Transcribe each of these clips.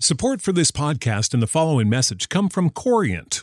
Support for this podcast and the following message come from Corient.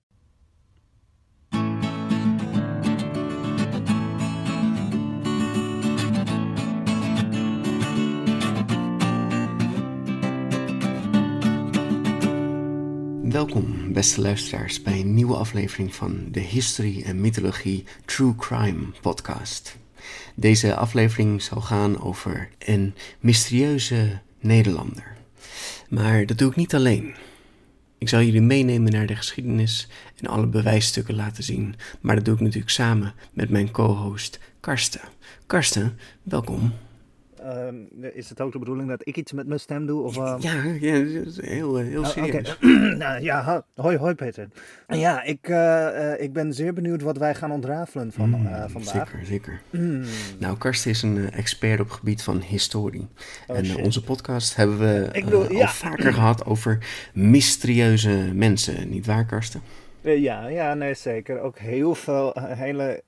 Welkom, beste luisteraars, bij een nieuwe aflevering van de History en Mythologie True Crime podcast. Deze aflevering zal gaan over een mysterieuze Nederlander. Maar dat doe ik niet alleen. Ik zal jullie meenemen naar de geschiedenis en alle bewijsstukken laten zien, maar dat doe ik natuurlijk samen met mijn co-host Karsten. Karsten, welkom. Ehm, is het ook de bedoeling dat ik iets met mijn stem doe? Of, ehm? Ja, ja, heel, eh, heel Oh, serieus. nou, ja, ho- hoi, hoi Peter. Ja, ik, eh, eh, ik ben zeer benieuwd wat wij gaan ontrafelen van, Mm, vandaag. Zeker, zeker. Mm. Nou, Karsten is een expert op het gebied van historie. Oh, en shit. onze podcast hebben we Ik bedoel, al ja. vaker gehad over mysterieuze mensen. Niet waar, Karsten? Ja, ja, nee, zeker. Ook heel veel hele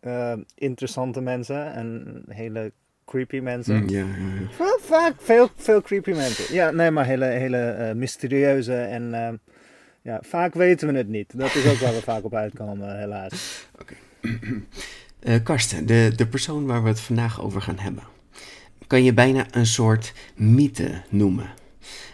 interessante mensen en hele creepy mensen. Mm, ja. Veel, vaak veel, veel creepy mensen. Ja, nee, maar hele, hele eh, mysterieuze en eh, ja, vaak weten we het niet. Dat is ook waar we vaak op uitkomen, helaas. Eh, Karsten, de, de persoon waar we het vandaag over gaan hebben, kan je bijna een soort mythe noemen.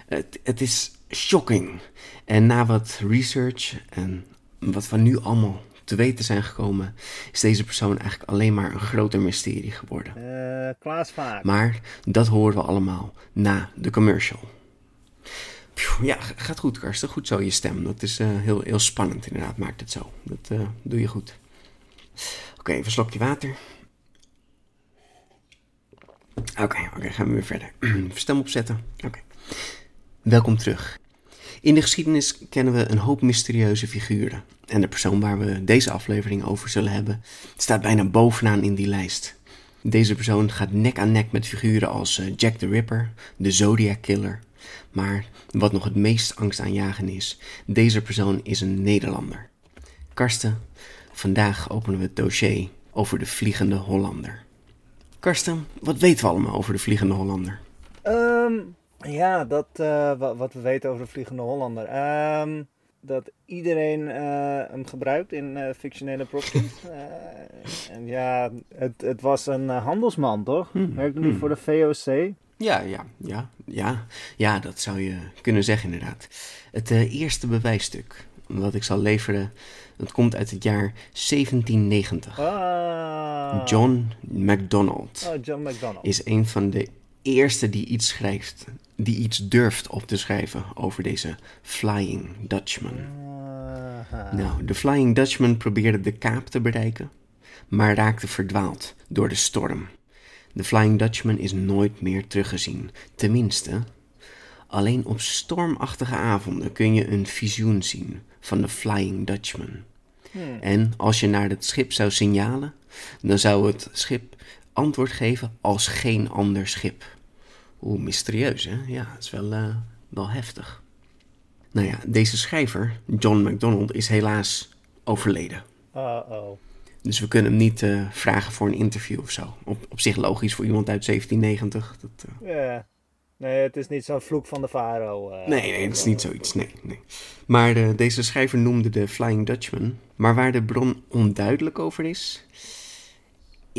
Het, het is shocking. En na wat research en wat we nu allemaal te weten zijn gekomen, is deze persoon eigenlijk alleen maar een groter mysterie geworden. Eh Klaas Vaak. Maar dat horen we allemaal na de commercial. Pjoe, ja, gaat goed, Karsten. Goed zo, je stem. Dat is eh, heel, heel spannend, inderdaad. Maakt het zo. Dat eh, doe je goed. Oké, even een slokje water. Oké, oké, gaan we weer verder. Even stem opzetten. Oké. Welkom terug. In de geschiedenis kennen we een hoop mysterieuze figuren. En de persoon waar we deze aflevering over zullen hebben, staat bijna bovenaan in die lijst. Deze persoon gaat nek aan nek met figuren als eh, Jack the Ripper, de Zodiac Killer. Maar wat nog het meest angstaanjagend is, deze persoon is een Nederlander. Karsten, vandaag openen we het dossier over de Vliegende Hollander. Karsten, wat weten we allemaal over de Vliegende Hollander? Ehm, ja, dat, eh, wat, wat we weten over de Vliegende Hollander. Ehm, dat iedereen eh, hem gebruikt in eh, fictionele properties. En ja, het, het was een handelsman, toch? Hmm, Werkte hij hmm. voor de VOC? Ja, ja, ja, ja, ja, dat zou je kunnen zeggen inderdaad. Het eerste bewijsstuk wat ik zal leveren, dat komt uit het jaar 1790. Ah. John MacDonald Oh, John McDonald. is een van de eerste die iets schrijft, die iets durft op te schrijven over deze Flying Dutchman. Nou, de Flying Dutchman probeerde de Kaap te bereiken, maar raakte verdwaald door de storm. De Flying Dutchman is nooit meer teruggezien, tenminste. Alleen op stormachtige avonden kun je een visioen zien van de Flying Dutchman. Hmm. En als je naar het schip zou signalen, dan zou het schip antwoord geven als geen ander schip. Oeh, mysterieus hè? Ja, het is wel, eh, wel heftig. Nou ja, deze schrijver, John MacDonald, is helaas overleden. Uh-oh. Dus we kunnen hem niet eh, vragen voor een interview of zo. Op, op zich logisch voor iemand uit 1790. Dat, eh, Ja. Nee, het is niet zo'n vloek van de Faro. Nee, nee, het is niet zoiets. Nee, nee. Maar deze schrijver noemde de Flying Dutchman. Maar waar de bron onduidelijk over is,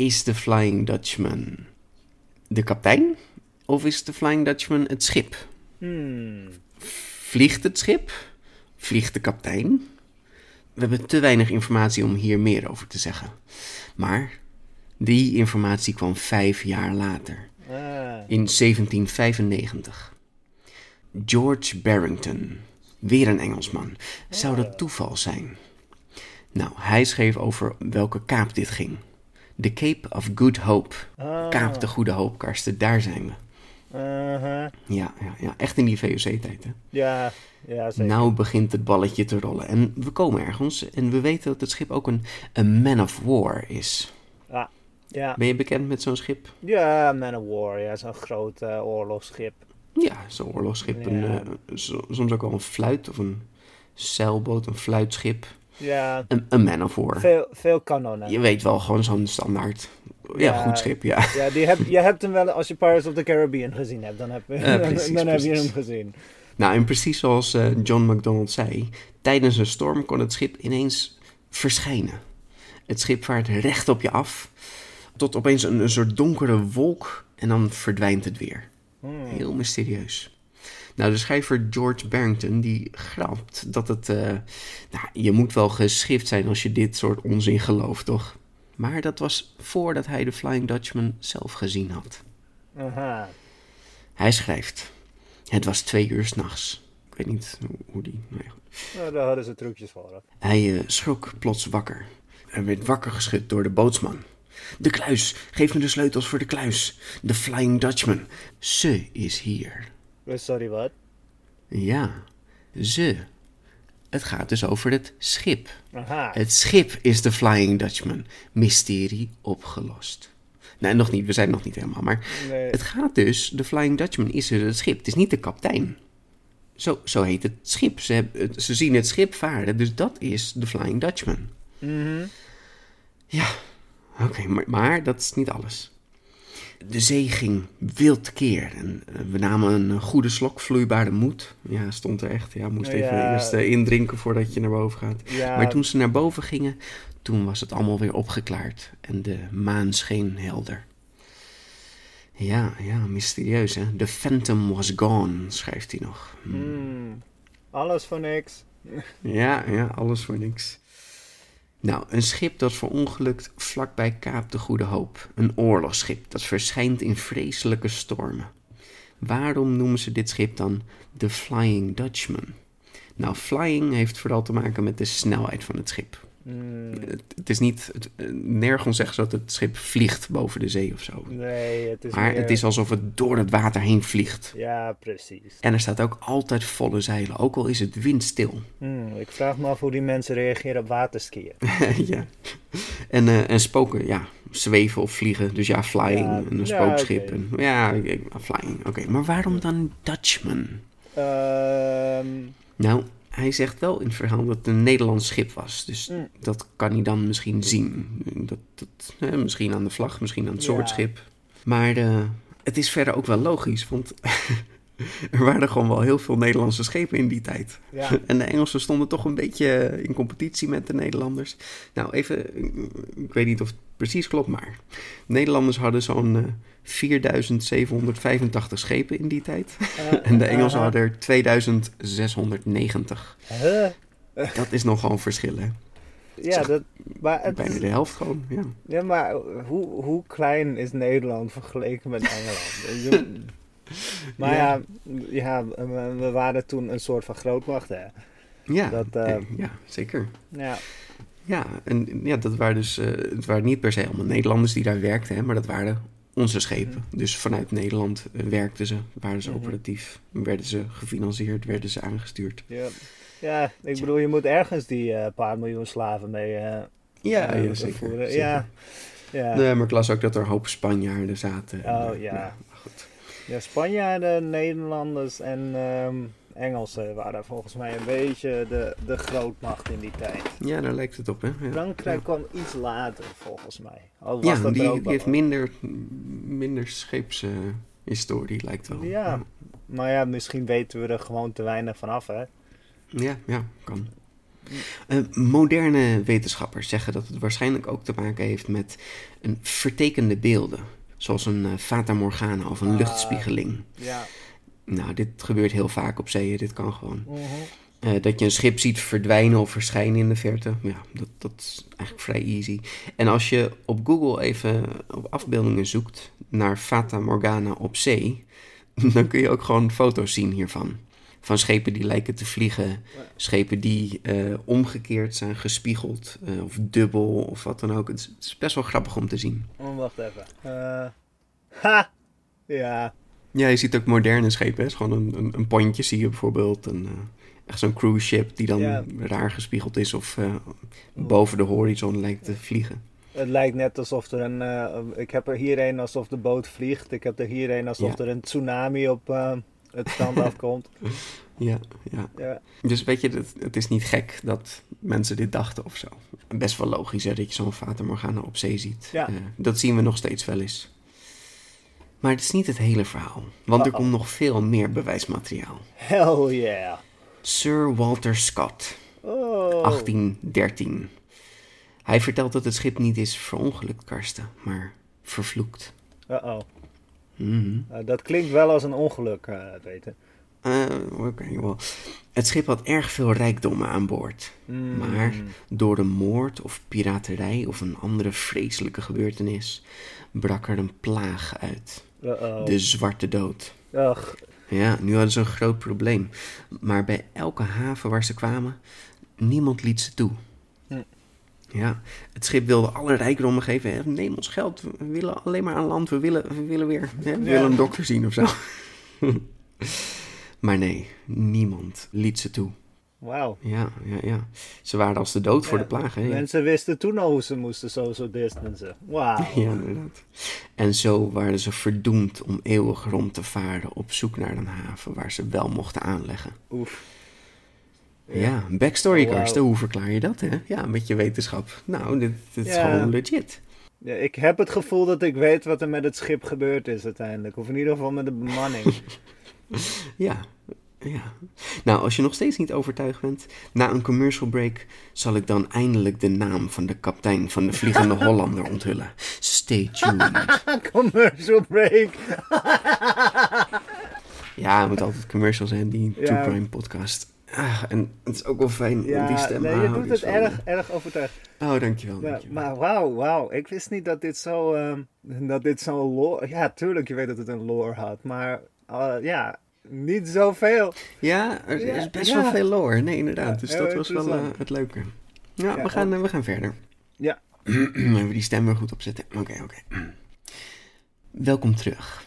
is de Flying Dutchman de kapitein of is de Flying Dutchman het schip? Hmm. Vliegt het schip? Vliegt de kapitein? We hebben te weinig informatie om hier meer over te zeggen. Maar die informatie kwam vijf jaar later, Ah. in 1795. George Barrington, weer een Engelsman. Zou dat toeval zijn? Nou, hij schreef over welke kaap dit ging. De Cape of Good Hope. Kaap de Goede Hoop, Karsten, daar zijn we. Uh-huh. Ja, ja, ja echt in die VOC-tijd, hè? Ja, ja, zeker. Nou begint het balletje te rollen. En we komen ergens en we weten dat het schip ook een, een man of war is. Ah, ja. Ben je bekend met zo'n schip? ja, Man of War. Ja, zo'n groot eh, oorlogsschip. Ja, zo'n oorlogsschip. Een, eh, soms ook wel een fluit of een zeilboot, een fluitschip. Ja, Een, een man of war. veel, veel kanonnen. Je weet wel, gewoon zo'n standaard. Ja, Ja. goed schip, ja. Ja, die heb, je hebt hem wel, als je Pirates of the Caribbean gezien hebt, dan heb, je Ja, dan, precies, heb je hem gezien. Nou, en precies zoals eh, John MacDonald zei, tijdens een storm kon het schip ineens verschijnen. Het schip vaart recht op je af, tot opeens een, een soort donkere wolk en dan verdwijnt het weer. Hmm. Heel mysterieus. Nou, de schrijver George Barrington die grapt dat het... eh, nou, je moet wel geschift zijn als je dit soort onzin gelooft, toch? Maar dat was voordat hij de Flying Dutchman zelf gezien had. Aha. Hij schrijft: Het was twee uur s'nachts. Ik weet niet hoe, die. Nou ja. Nou, daar hadden ze trucjes voor. hè. Hij eh, schrok plots wakker. Hij werd wakker geschud door de bootsman. De kluis, geef me de sleutels voor de kluis. De Flying Dutchman. Ze is hier. Eh, Sorry, wat? Ja, ze. Het gaat dus over het schip. Aha. Het schip is de Flying Dutchman. Mysterie opgelost. Nee, nog niet. We zijn nog niet helemaal. Maar Nee. het gaat dus, de Flying Dutchman is dus het schip. Het is niet de kapitein. Zo, zo heet het schip. Ze, hebben, ze zien het schip varen, dus dat is de Flying Dutchman. Mhm. Ja, oké, maar, maar dat is niet alles. De zee ging wild keer en eh, we namen een goede slok vloeibare moed. Ja, stond er echt. Ja, moest even Ja. eerst eh, indrinken voordat je naar boven gaat. Ja, Maar toen ze naar boven gingen, toen was het allemaal weer opgeklaard en de maan scheen helder. Ja, ja, mysterieus hè. The Phantom was gone, schrijft hij nog. Hm. Hmm. Alles voor niks. Ja, ja, alles voor niks. Nou, een schip dat verongelukt vlakbij Kaap de Goede Hoop. Een oorlogsschip dat verschijnt in vreselijke stormen. Waarom noemen ze dit schip dan de Flying Dutchman? Nou, flying heeft vooral te maken met de snelheid van het schip. Hmm. Het, het is niet, het, eh, nergens zeggen ze dat het schip vliegt boven de zee of zo. Nee, het is Maar meer- het is alsof het door het water heen vliegt. Ja, precies. En er staat ook altijd volle zeilen, ook al is het windstil. Hmm, ik vraag me af hoe die mensen reageren op waterskiën. ja. En, eh, en spoken, ja, zweven of vliegen. Dus ja, flying, Ja, en een ja, spookschip. oké. En, ja, ik- flying, oké. Maar waarom dan Dutchman? Ehm, Nou, hij zegt wel in het verhaal dat het een Nederlands schip was. Dus Mm. dat kan hij dan misschien zien. Dat, dat, eh, misschien aan de vlag, misschien aan het soort Ja. schip. Maar eh, het is verder ook wel logisch, want er waren gewoon wel heel veel Nederlandse schepen in die tijd. ja. En de Engelsen stonden toch een beetje in competitie met de Nederlanders. Nou, even, ik weet niet of het precies klopt, maar Nederlanders hadden zo'n eh, 4785 schepen in die tijd. En de Engelsen hadden er 2690. Huh? Dat is nogal een verschil, hè? Ja, dat, maar, het, Bijna de helft gewoon, ja. ja, maar hoe, hoe klein is Nederland vergeleken met Engeland? Maar ja, ja, we we waren toen een soort van grootmacht, hè. Ja, Dat, eh, eh, ja zeker. Ja, Ja, en ja, dat waren dus, eh, het waren niet per se allemaal Nederlanders die daar werkten, hè, maar dat waren onze schepen. Dus vanuit Nederland eh, werkten ze, waren ze Mhm. operatief, werden ze gefinancierd, werden ze aangestuurd. ja. ja ik bedoel, je moet ergens die eh, paar miljoen slaven mee eh, Ja, ja zeker. voeren. zeker. Ja, ja. Nee, maar ik las ook dat er een hoop Spanjaarden zaten. Oh, Maar, ja. maar goed. ja, Spanjaarden, Nederlanders en ehm, Engelsen waren volgens mij een beetje de, de grootmacht in die tijd. Ja, daar lijkt het op, hè? Ja. Frankrijk kwam iets later, volgens mij. Al was Ja, dat die, heeft minder, minder scheepshistorie, lijkt wel. Ja, maar ja, misschien weten we er gewoon te weinig van af, hè? Ja, ja, kan. Eh, moderne wetenschappers zeggen dat het waarschijnlijk ook te maken heeft met een vertekende beelden. Zoals een eh, fata morgana of een Ah. luchtspiegeling. Ja. Nou, dit gebeurt heel vaak op zeeën, dit kan gewoon. Mhm. Eh, dat je een schip ziet verdwijnen of verschijnen in de verte. Ja, dat, dat is eigenlijk vrij easy. En als je op Google even op afbeeldingen zoekt naar Fata Morgana op zee, dan kun je ook gewoon foto's zien hiervan. Van schepen die lijken te vliegen, schepen die eh, omgekeerd zijn, gespiegeld eh, of dubbel of wat dan ook. Het is, het is best wel grappig om te zien. Oh, wacht even. Ha! Ja. Ja, je ziet ook moderne schepen. is gewoon een, een, een pontje, zie je bijvoorbeeld. Een, eh, echt zo'n cruise ship die dan Ja. raar gespiegeld is of eh, boven de horizon lijkt te vliegen. Het lijkt net alsof er een... eh, ik heb er hier een alsof de boot vliegt. Ik heb er hier een alsof Ja. er een tsunami op het strand afkomt. Ja, ja. Ja. Dus weet je, het, het is niet gek dat mensen dit dachten of zo. Best wel logisch hè, dat je zo'n Fata Morgana op zee ziet. Ja. Dat zien we nog steeds wel eens. Maar het is niet het hele verhaal, want er komt nog veel meer bewijsmateriaal. Hell yeah. Sir Walter Scott, Oh. 1813. Hij vertelt dat het schip niet is verongelukt, Karsten, maar vervloekt. Uh-oh. Mhm. Eh, dat klinkt wel als een ongeluk, eh weten. Eh, Oké, wel. Het schip had erg veel rijkdommen aan boord. Mm. Maar door een moord of piraterij of een andere vreselijke gebeurtenis brak er een plaag uit. Uh-oh. De zwarte dood. Ach, Ja, nu hadden ze een groot probleem. Maar bij elke haven waar ze kwamen, niemand liet ze toe. Hm. Ja, het schip wilde alle rijkdommen geven. Neem ons geld, we willen alleen maar aan land, we willen, we willen weer hè, we Ja. willen een dokter zien of zo. maar nee, niemand liet ze toe. Wauw. Ja, ja, ja. Ze waren als de dood voor Ja, de plaag. Hè? Mensen wisten toen al hoe ze moesten social distancen. Wauw. Ja, inderdaad. En zo waren ze verdoemd om eeuwig rond te varen op zoek naar een haven waar ze wel mochten aanleggen. Oef. Ja, backstory, Oh. Hoe verklaar je dat, hè? Ja, met je wetenschap. Nou, dit, dit is Ja. gewoon legit. Ja, ik heb het gevoel dat ik weet wat er met het schip gebeurd is uiteindelijk. Of in ieder geval met de bemanning. Ja, ja. Nou, als je nog steeds niet overtuigd bent, na een commercial break zal ik dan eindelijk de naam van de kapitein van de Vliegende Hollander onthullen. Stay tuned. Commercial break. Ja, het moet altijd commercial zijn, die Ja. True Crime podcast. Ah, en het is ook wel fijn om die stem nee, te je houden, doet het erg, erg overtuigd. Oh, dankjewel. Ja, dankjewel. maar wauw, wauw. Ik wist niet dat dit zo, ehm, dat dit zo'n lore... Ja, tuurlijk, je weet dat het een lore had. Maar eh, ja, niet zoveel. Ja, er Ja, is best ja. wel veel lore. Nee, inderdaad. Dus dat was wel eh, het leuke. Ja, we, gaan, eh, we gaan verder. Ja. Even die stem weer goed opzetten. Oké, oké. Welkom terug.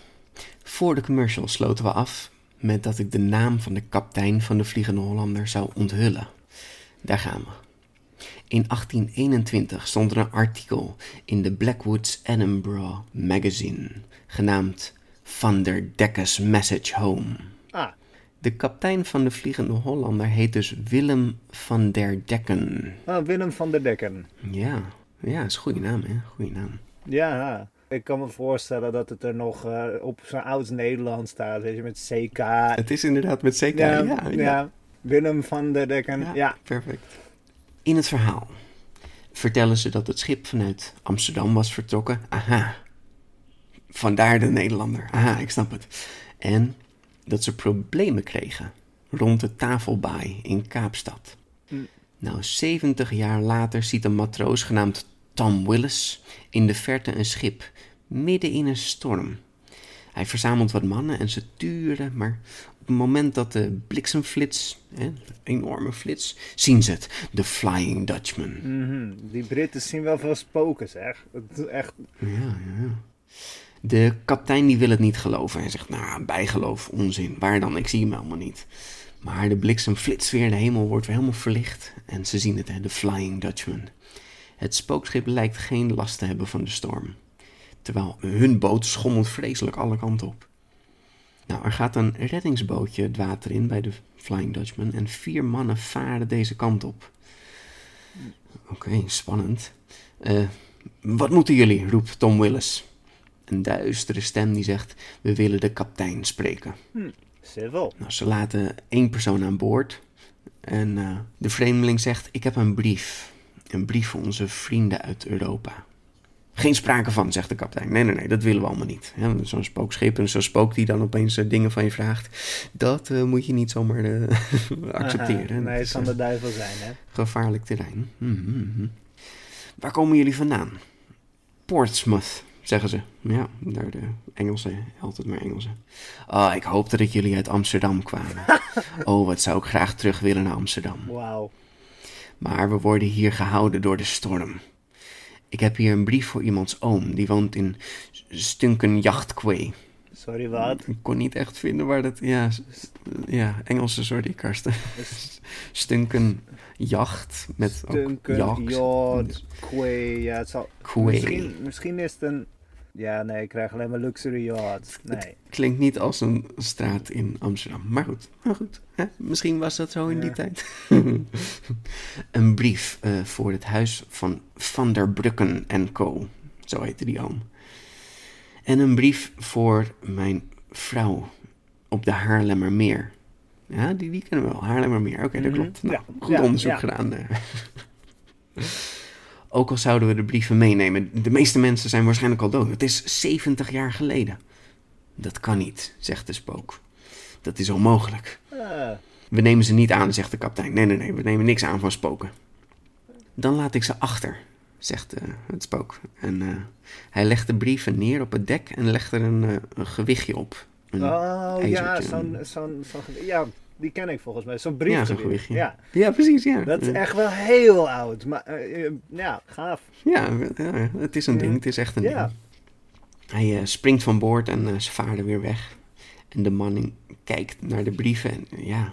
Voor de commercial sloten we af met dat ik de naam van de kapitein van de Vliegende Hollander zou onthullen. Daar gaan we. In 1821 stond er een artikel in de Blackwood's Edinburgh Magazine, genaamd Van der Dekke's Message Home. Ah, De kapitein van de Vliegende Hollander heet dus Willem van der Dekken. ah, Willem van der Dekken. Ja, ja, is een goede naam, hè? Goede naam. Ja, ik kan me voorstellen dat het er nog eh, op zo'n oud Nederland staat, weet je, met CK. Het is inderdaad met CK, ja. ja, ja, ja. Willem van der Dekken. Ja, Ja. perfect. In het verhaal vertellen ze dat het schip vanuit Amsterdam was vertrokken. Aha. Vandaar de Nederlander. Aha, ik snap het. En dat ze problemen kregen rond de tafelbaai in Kaapstad. Mm. Nou, 70 jaar later ziet een matroos genaamd Tom Willis in de verte een schip midden in een storm. Hij verzamelt wat mannen en ze turen, maar op het moment dat de bliksemflits, hè, enorme flits, zien ze het, de Flying Dutchman. Mhm. Die Britten zien wel veel spoken, zeg. Echt... Ja, ja, ja. De kapitein die wil het niet geloven. Hij zegt, nou, bijgeloof, onzin. Waar dan? Ik zie hem helemaal niet. Maar de bliksem flitst weer, de hemel wordt weer helemaal verlicht. En ze zien het, hè, de Flying Dutchman. Het spookschip lijkt geen last te hebben van de storm. Terwijl hun boot schommelt vreselijk alle kanten op. Nou, er gaat een reddingsbootje het water in bij de Flying Dutchman en vier mannen varen deze kant op. Oké, spannend. Eh, wat moeten jullie? roept Tom Willis. Een duistere stem die zegt: We willen de kapitein spreken. Civil. Nou, ze laten één persoon aan boord. En eh, de vreemdeling zegt: Ik heb een brief. Een brief voor onze vrienden uit Europa. Geen sprake van, zegt de kapitein. Nee, nee, nee, dat willen we allemaal niet. Ja, zo'n spookschip en zo'n spook die dan opeens eh, dingen van je vraagt. Dat eh, moet je niet zomaar accepteren. Aha, nee, het kan de duivel zijn, hè? gevaarlijk terrein. Mhm, mhm. Waar komen jullie vandaan? Portsmouth, zeggen ze. Ja, daar de Engelsen, altijd maar Engelsen. Ah, ik hoopte dat jullie uit Amsterdam kwamen. oh, wat zou ik graag terug willen naar Amsterdam. Wauw. Maar we worden hier gehouden door de storm. Ik heb hier een brief voor iemands oom, die woont in Stunken Jachtkwe. Sorry, wat? Ik kon niet echt vinden waar dat... Ja, ja Engelse, sorry, Karsten. Stunken Jacht, met ook jacht. quay, ja, het zal... Misschien, misschien is het een... Ja, nee, ik krijg alleen maar luxury yacht. Nee. Klinkt niet als een straat in Amsterdam. Maar goed, maar goed. Hè? Misschien was dat zo in die tijd. een brief eh, voor het huis van Van der Brucken en Co. Zo heette die oom. En een brief voor mijn vrouw op de Haarlemmermeer. Ja, die, die kennen we wel. Haarlemmermeer. Oké, dat Mhm. klopt. Nou, Ja, goed ja, onderzoek ja. gedaan. Ook al zouden we de brieven meenemen, de meeste mensen zijn waarschijnlijk al dood. Het is 70 jaar geleden. Dat kan niet, zegt de spook. Dat is onmogelijk. We nemen ze niet aan, zegt de kapitein. Nee, nee, nee, we nemen niks aan van spoken. Dan laat ik ze achter, zegt eh, het spook. En eh, hij legt de brieven neer op het dek en legt er een, eh, een gewichtje op. Een oh ja, zo'n... zo'n zo'n ja, die ken ik volgens mij. Zo'n brief. Ja, zo'n. Ja, Ja, precies, ja. dat is echt wel heel oud. Maar eh, ja, gaaf. Ja, ja, het is een ding, het is echt een Ja. ding. Hij eh, springt van boord en ze varen weer weg. En de manning kijkt naar de brieven en ja,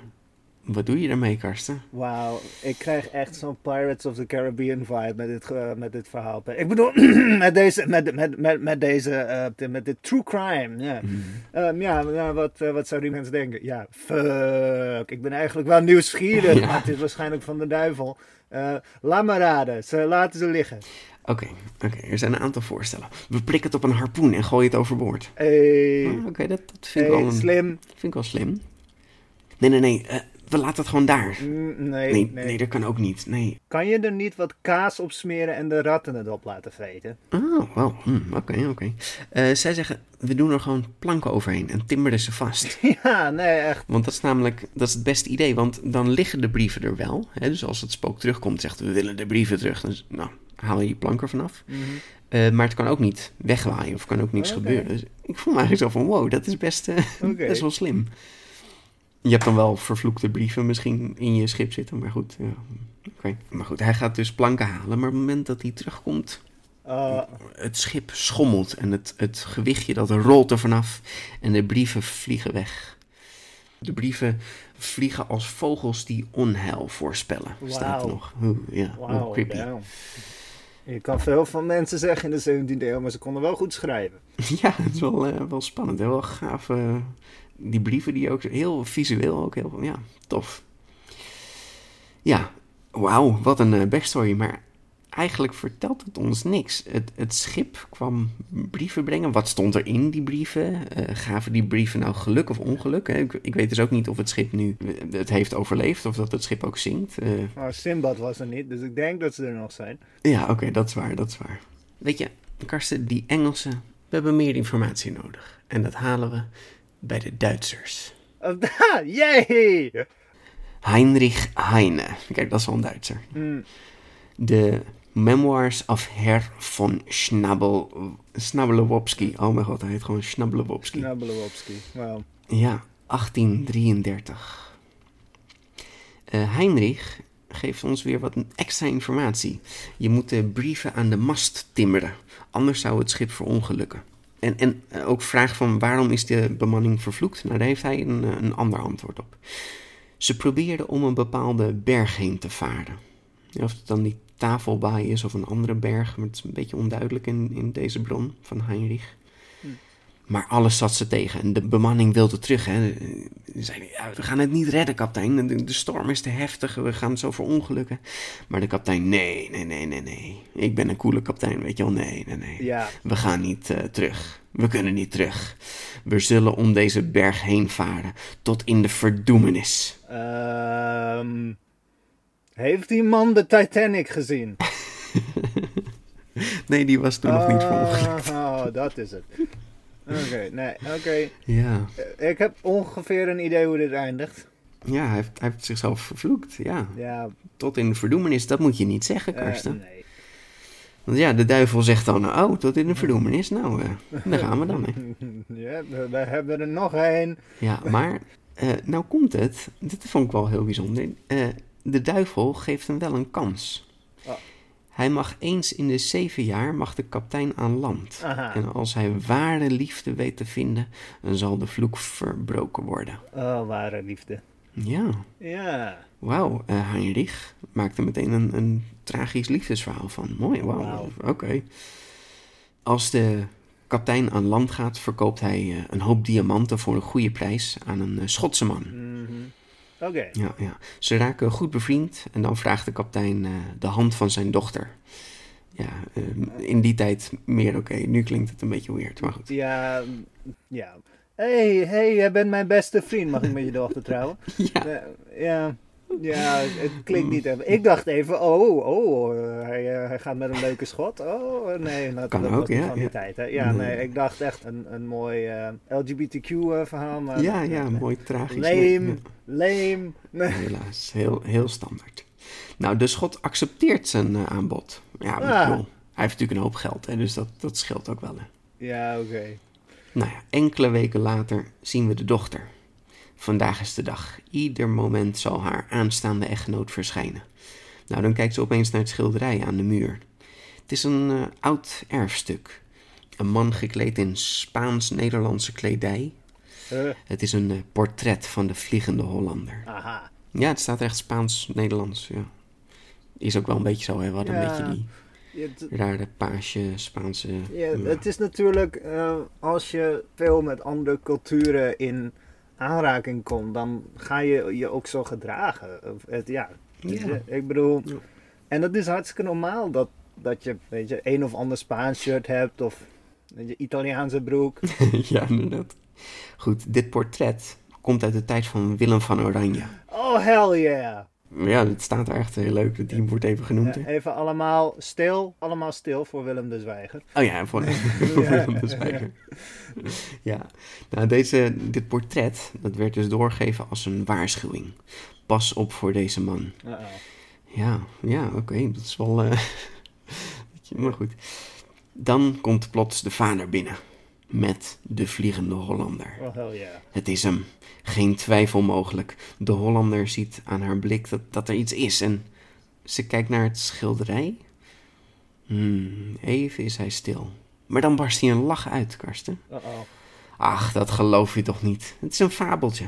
wat doe je daarmee, Karsten? Wauw, ik krijg echt zo'n Pirates of the Caribbean vibe met dit, ge- met dit verhaal. Ik bedoel, met deze, met, met, met, met deze, eh, met dit true crime. Ja, Mhm. Ehm, ja, ja wat, eh, wat zouden die mensen denken? Ja, fuck, ik ben eigenlijk wel nieuwsgierig, Ja. maar het is waarschijnlijk van de duivel. Eh, laat maar raden, ze laten ze liggen. Oké, oké, er zijn een aantal voorstellen. We prikken het op een harpoen en gooien het overboord. Hey, Ah, Oké, dat, dat vind, ik wel een, slim. vind ik wel slim. Nee, nee, nee, eh, we laten het gewoon daar. Mm, nee, Nee, nee, nee, dat kan ook niet. Nee. Kan je er niet wat kaas op smeren en de ratten het op laten vreten? Oh, wel. hm, Oké, oké. Eh, zij zeggen, we doen er gewoon planken overheen en timmeren ze vast. ja, nee, echt. Want dat is namelijk dat is het beste idee, want dan liggen de brieven er wel. Hè? Dus als het spook terugkomt, zegt we willen de brieven terug. Dan nou, haal je die plank er vanaf. Mhm. Eh, maar het kan ook niet wegwaaien of kan ook niks gebeuren. Dus ik voel me eigenlijk zo van, wow, dat is best, eh, best wel slim. Je hebt dan wel vervloekte brieven misschien in je schip zitten, maar goed. Ja. Maar goed, hij gaat dus planken halen, maar op het moment dat hij terugkomt, Uh, het schip schommelt en het, het gewichtje dat rolt er vanaf en de brieven vliegen weg. De brieven vliegen als vogels die onheil voorspellen, staat er nog. Oeh, ja, oh, creepy. damn. Je kan veel van mensen zeggen in de 17e eeuw, maar ze konden wel goed schrijven. Ja, het is wel, eh, wel spannend. Hè? Wel gaaf. eh, die brieven die ook heel visueel ook heel ja, tof. Ja, wauw, wat een eh, backstory. Maar eigenlijk vertelt het ons niks. Het, het schip kwam brieven brengen. Wat stond er in die brieven? Eh, gaven die brieven nou geluk of ongeluk? Ik, ik weet dus ook niet of het schip nu het heeft overleefd of dat het schip ook zinkt. Eh, Maar Simbad was er niet, dus ik denk dat ze er nog zijn. ja, oké, dat is waar, dat is waar. Weet je, Karsten, die Engelsen, we hebben meer informatie nodig. En dat halen we bij de Duitsers. Oh, da, yay! Heinrich Heine. Kijk, dat is wel een Duitser. Hmm, De Memoirs of Herr von Schnabel... Snabbelewopski. Oh mijn god, hij heet gewoon Snabbelewopski. Snabelowski. Wel. Ja, 1833. Eh, Heinrich geeft ons weer wat extra informatie. Je moet de brieven aan de mast timmeren, anders zou het schip verongelukken. En, en eh, ook vraag van waarom is de bemanning vervloekt? Nou, daar heeft hij een, eh, een ander antwoord op. Ze probeerden om een bepaalde berg heen te varen. Of het dan die tafelbaai is of een andere berg, maar het is een beetje onduidelijk in, in deze bron van Heinrich. Maar alles zat ze tegen en de bemanning wilde terug. Hè. Ze zeiden, ja, we gaan het niet redden, kapitein. De, de storm is te heftig, we gaan zo verongelukken. Maar de kapitein, nee, nee, nee, nee, nee. Ik ben een coole kapitein, weet je wel. Nee, nee, nee. Ja. We gaan niet eh, terug. We kunnen niet terug. We zullen om deze berg heen varen, tot in de verdoemenis. Ehm, heeft die man de Titanic gezien? Nee, die was toen nog niet verongelukt. Oh, dat is het. Oké, nee, oké. Ja. Eh, Ik heb ongeveer een idee hoe dit eindigt. ja, hij heeft, hij heeft zichzelf vervloekt. Ja, Ja, tot in de verdoemenis. Dat moet je niet zeggen, eh, Karsten. nee. Want ja, de duivel zegt dan, oh, tot in de verdoemenis. Nou, eh, daar gaan we dan. Hè. Ja, we hebben er nog één. Ja, maar eh, nou komt het. Dit vond ik wel heel bijzonder. De duivel geeft hem wel een kans. Hij mag eens in de zeven jaar mag de kapitein aan land. Aha. En als hij ware liefde weet te vinden, dan zal de vloek verbroken worden. Oh, ware liefde. Ja, Ja. wauw. eh Heinrich maakte meteen een, een tragisch liefdesverhaal van. Mooi, wauw. Wauw. Oké. Als de kapitein aan land gaat, verkoopt hij eh, een hoop diamanten voor een goede prijs aan een eh, Schotse man. Mhm. Oké. Ja, ja. Ze raken goed bevriend en dan vraagt de kapitein eh, de hand van zijn dochter. Ja, eh, in die tijd meer oké. Nu klinkt het een beetje weird, maar goed. Ja, mm, ja. hey, hey, jij bent mijn beste vriend. Mag ik met je dochter trouwen? Ja, Ja, ja, het klinkt niet even. Ik dacht even, oh, oh, eh, hij, eh, hij gaat met een leuke schot. Oh, nee, dat, Kan dat ook, was niet ja, van die ja. tijd. Hè? Ja, Nee. ik dacht echt een, een mooi eh, LGBTQ-verhaal. maar ja, ja, nee. mooi tragisch. Nee, Lame. Nee. ja, helaas, heel, heel standaard. Nou, de schot accepteert zijn aanbod. Ja, maar Ah. bedoel, hij heeft natuurlijk een hoop geld, hè, dus dat, dat scheelt ook wel. Hè. Ja, oké. Nou ja, enkele weken later zien we de dochter. Vandaag is de dag. Ieder moment zal haar aanstaande echtgenoot verschijnen. Nou, dan kijkt ze opeens naar het schilderij aan de muur. Het is een eh, oud erfstuk. Een man gekleed in Spaans-Nederlandse kledij. Eh, Het is een eh, portret van de Vliegende Hollander. aha. Ja, het staat echt Spaans-Nederlands. Ja. Is ook wel een beetje zo, hè? We hadden een beetje die Ja, rare paasje Spaanse... Ja, ja. het is natuurlijk, als je veel met andere culturen in aanraking komt, dan ga je je ook zo gedragen. Of Het, ja, ik bedoel, Ja. en dat is hartstikke normaal dat, dat je, weet je, een of ander Spaans shirt hebt of weet je, Italiaanse broek. ja, inderdaad. Goed, dit portret komt uit de tijd van Willem van Oranje. Oh, hell yeah! Ja, het staat er echt heel leuk. Het team wordt even genoemd. Ja, even allemaal stil, allemaal stil voor Willem de Zwijger. Oh ja, voor, voor Willem de Zwijger. Ja, nou deze, dit portret, dat werd dus doorgegeven als een waarschuwing. Pas op voor deze man. Ja, ja, oké, dat is wel... eh, maar goed. Dan komt plots de vader binnen. Met de vliegende Hollander. Oh, hell yeah. Het is hem. Geen twijfel mogelijk. De Hollander ziet aan haar blik dat, dat er iets is en ze kijkt naar het schilderij. Hmm, even is hij stil. Maar dan barst hij een lach uit, Karsten. Uh-oh. Ach, dat geloof je toch niet? Het is een fabeltje.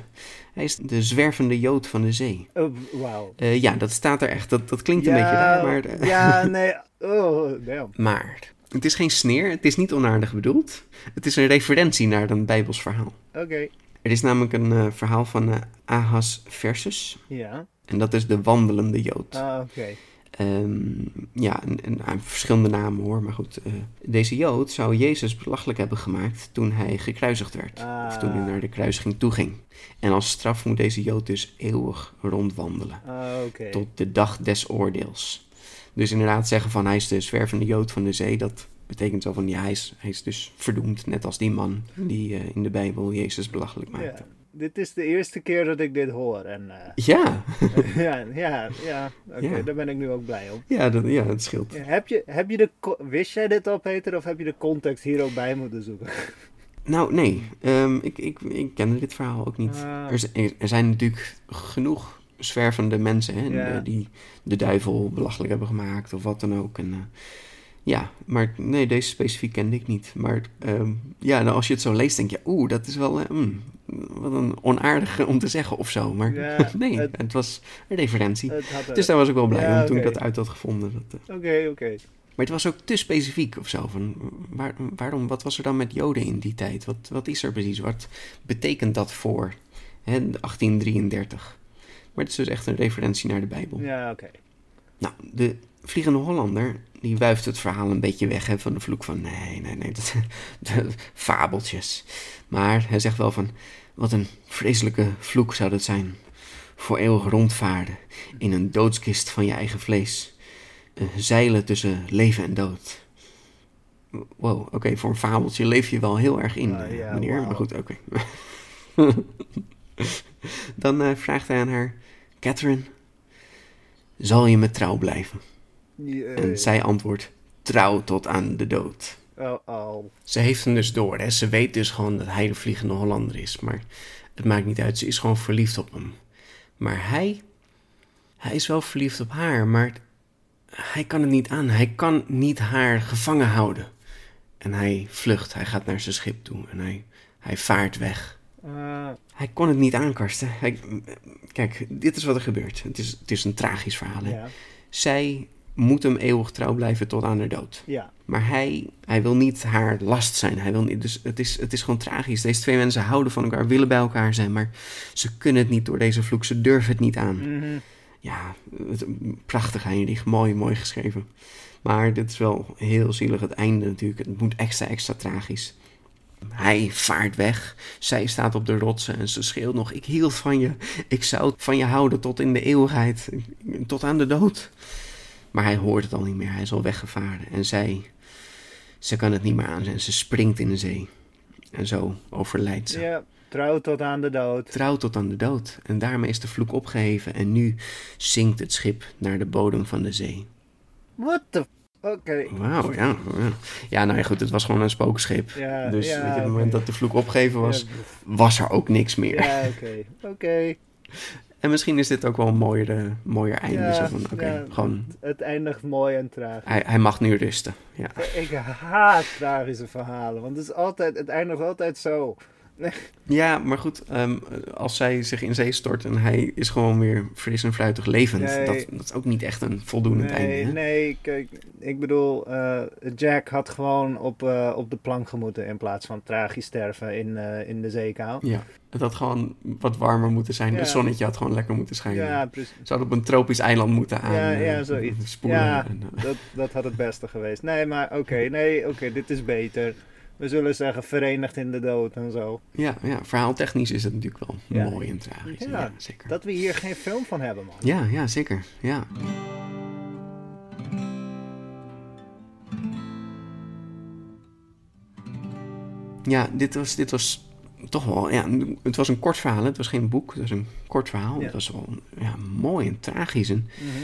Hij is de zwervende jood van de zee. Oh. Eh, ja, dat staat er echt. Dat, dat klinkt een Ja, beetje raar, maar... eh, Ja, nee. Oh, damn. Maar, het is geen sneer. Het is niet onaardig bedoeld. Het is een referentie naar een Bijbels verhaal. Oké. Er is namelijk een eh, verhaal van eh, Ahas Versus. Ja. En dat is de wandelende Jood. Ah, oké. Ehm, ja, en, en, ah, verschillende namen hoor, maar goed. eh, deze Jood zou Jezus belachelijk hebben gemaakt toen hij gekruisigd werd. Of toen hij Ah. naar de kruisiging toe ging. En als straf moet deze Jood dus eeuwig rondwandelen. Ah. Tot de dag des oordeels. Dus inderdaad zeggen van hij is de zwervende Jood van de zee. Dat betekent zo van ja, hij is, hij is dus verdoemd. Net als die man die eh, in de Bijbel Jezus belachelijk maakte. Ja, dit is de eerste keer dat ik dit hoor. En eh, Ja, ja, ja, ja. Oké, Ja. daar ben ik nu ook blij om. ja, dat, ja, dat scheelt. Heb je, heb je de, wist jij dit al, Peter, of heb je de context hier ook bij moeten zoeken? Nou, nee. Ehm, ik, ik, ik kende dit verhaal ook niet. Ah. Er, er zijn natuurlijk genoeg zwervende mensen hè, Ja. eh, die de duivel belachelijk hebben gemaakt of wat dan ook. En, eh, ja, maar nee, deze specifiek kende ik niet. Maar ehm, ja, nou, als je het zo leest, denk je, oeh, dat is wel eh, mm, wat een onaardige om te zeggen of zo. Maar Ja, nee, het- het, was een referentie. Dus daar was ik wel blij Ja, om toen ik dat uit had gevonden. Eh, Oké, oké. Maar het was ook te specifiek of zo. Van, waar, waarom, wat was er dan met Joden in die tijd? Wat, wat is er precies? Wat betekent dat voor hè, 1833? Maar het is dus echt een referentie naar de Bijbel. Ja, oké. Nou, de Vliegende Hollander, die wuift het verhaal een beetje weg hè, van de vloek van... Nee, nee, nee, dat, fabeltjes. Maar hij zegt wel van... Wat een vreselijke vloek zou dat zijn. Voor eeuwig rondvaarden in een doodskist van je eigen vlees. Eh, zeilen tussen leven en dood. Wow, oké, voor een fabeltje leef je wel heel erg in, ja, meneer. Maar goed, oké. Dan eh, vraagt hij aan haar... Catherine, zal je me trouw blijven? En zij antwoordt: trouw tot aan de dood. Oh, oh. Ze heeft hem dus door. Hè? Ze weet dus gewoon dat hij de vliegende Hollander is. Maar het maakt niet uit. Ze is gewoon verliefd op hem. Maar hij, hij is wel verliefd op haar. Maar hij kan het niet aan. Hij kan niet haar gevangen houden. En hij vlucht. Hij gaat naar zijn schip toe. En hij, hij vaart weg. Eh, Hij kon het niet aankarsten. Hij, kijk, dit is wat er gebeurt. Het is, het is een tragisch verhaal. Hè? ja. Zij moet hem eeuwig trouw blijven tot aan haar dood. Ja. Maar hij, hij wil niet haar last zijn. Hij wil niet, dus het is, het is gewoon tragisch. Deze twee mensen houden van elkaar, willen bij elkaar zijn, maar ze kunnen het niet door deze vloek. Ze durven het niet aan. Mhm. Ja, het, prachtig Heinrich. Mooi, mooi geschreven. Maar dit is wel heel zielig. Het einde natuurlijk. Het moet extra, extra tragisch. Hij vaart weg. Zij staat op de rotsen en ze schreeuwt nog: Ik hield van je. Ik zou van je houden tot in de eeuwigheid. Tot aan de dood. Maar hij hoort het al niet meer. Hij is al weggevaren. En zij, ze kan het niet meer aan. En ze springt in de zee. En zo overlijdt ze. Ja, trouw tot aan de dood. Trouw tot aan de dood. En daarmee is de vloek opgeheven. En nu zinkt het schip naar de bodem van de zee. What the... Oké. Wauw, ja, ja. Ja, nou ja, goed, het was gewoon een spookschip. Ja, dus ja, weet je, op het moment dat de vloek opgegeven was, was er ook niks meer. Ja, oké. Oké. En misschien is dit ook wel een mooier, mooier einde. Zo van, oké, gewoon, Het eindigt mooi en tragisch. hij, hij mag nu rusten. Ja. Ik haat tragische verhalen, want het, is altijd, het eindigt altijd zo. Ja, maar goed, ehm, als zij zich in zee stort en hij is gewoon weer fris en fruitig levend, Nee. dat, dat is ook niet echt een voldoende einde. Nee, hè? nee, kijk, ik bedoel, eh, Jack had gewoon op, eh, op de plank gemoeten in plaats van tragisch sterven in, eh, in de zeekou. Ja, het had gewoon wat warmer moeten zijn. Ja. Het zonnetje had gewoon lekker moeten schijnen. Ja, precies. Ze hadden op een tropisch eiland moeten aan Ja, ja, zoiets. spoelen. Ja. En, Dat, dat had het beste geweest. Nee, maar oké, nee, oké, dit is beter. We zullen zeggen verenigd in de dood en zo. ja, ja, verhaaltechnisch is het natuurlijk wel Ja. mooi en tragisch. Ja, Ja, zeker. Dat we hier geen film van hebben, man. Ja, ja, zeker. Ja. Ja, dit was, dit was toch wel... Ja, het was een kort verhaal. Het was geen boek. Het was een kort verhaal. Het was wel ja, mooi en tragisch. En Mhm.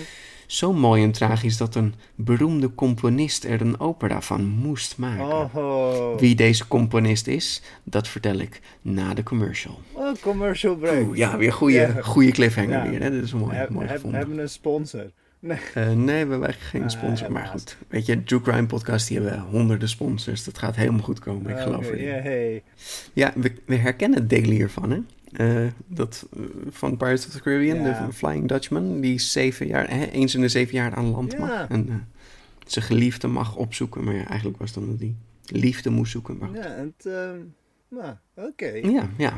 Zo mooi en tragisch dat een beroemde componist er een opera van moest maken. Oh, oh. Wie deze componist is, dat vertel ik na de commercial. Oh, commercial break. Oeh, ja, weer goede, Ja. goede cliffhanger Ja. weer. Hè? Dit is mooi, Heb- mooi heb- gevonden. hebben een sponsor. Nee. Eh, nee, we hebben geen Ah, sponsor. maar goed, weet je, True Crime Podcast, die hebben honderden sponsors. Dat gaat helemaal goed komen, ik Ah, geloof oké, erin. ja, hey. Ja, we, we herkennen het deel hiervan, hè. Eh, dat eh, van Pirates of the Caribbean, Ja. de Flying Dutchman, die zeven jaar, hè, eens in de zeven jaar aan land Ja. mag. En eh, zijn geliefde mag opzoeken. Maar ja, eigenlijk was het dan dat hij liefde moest zoeken. Maar. Ja, het, nou, oké. ja, ja.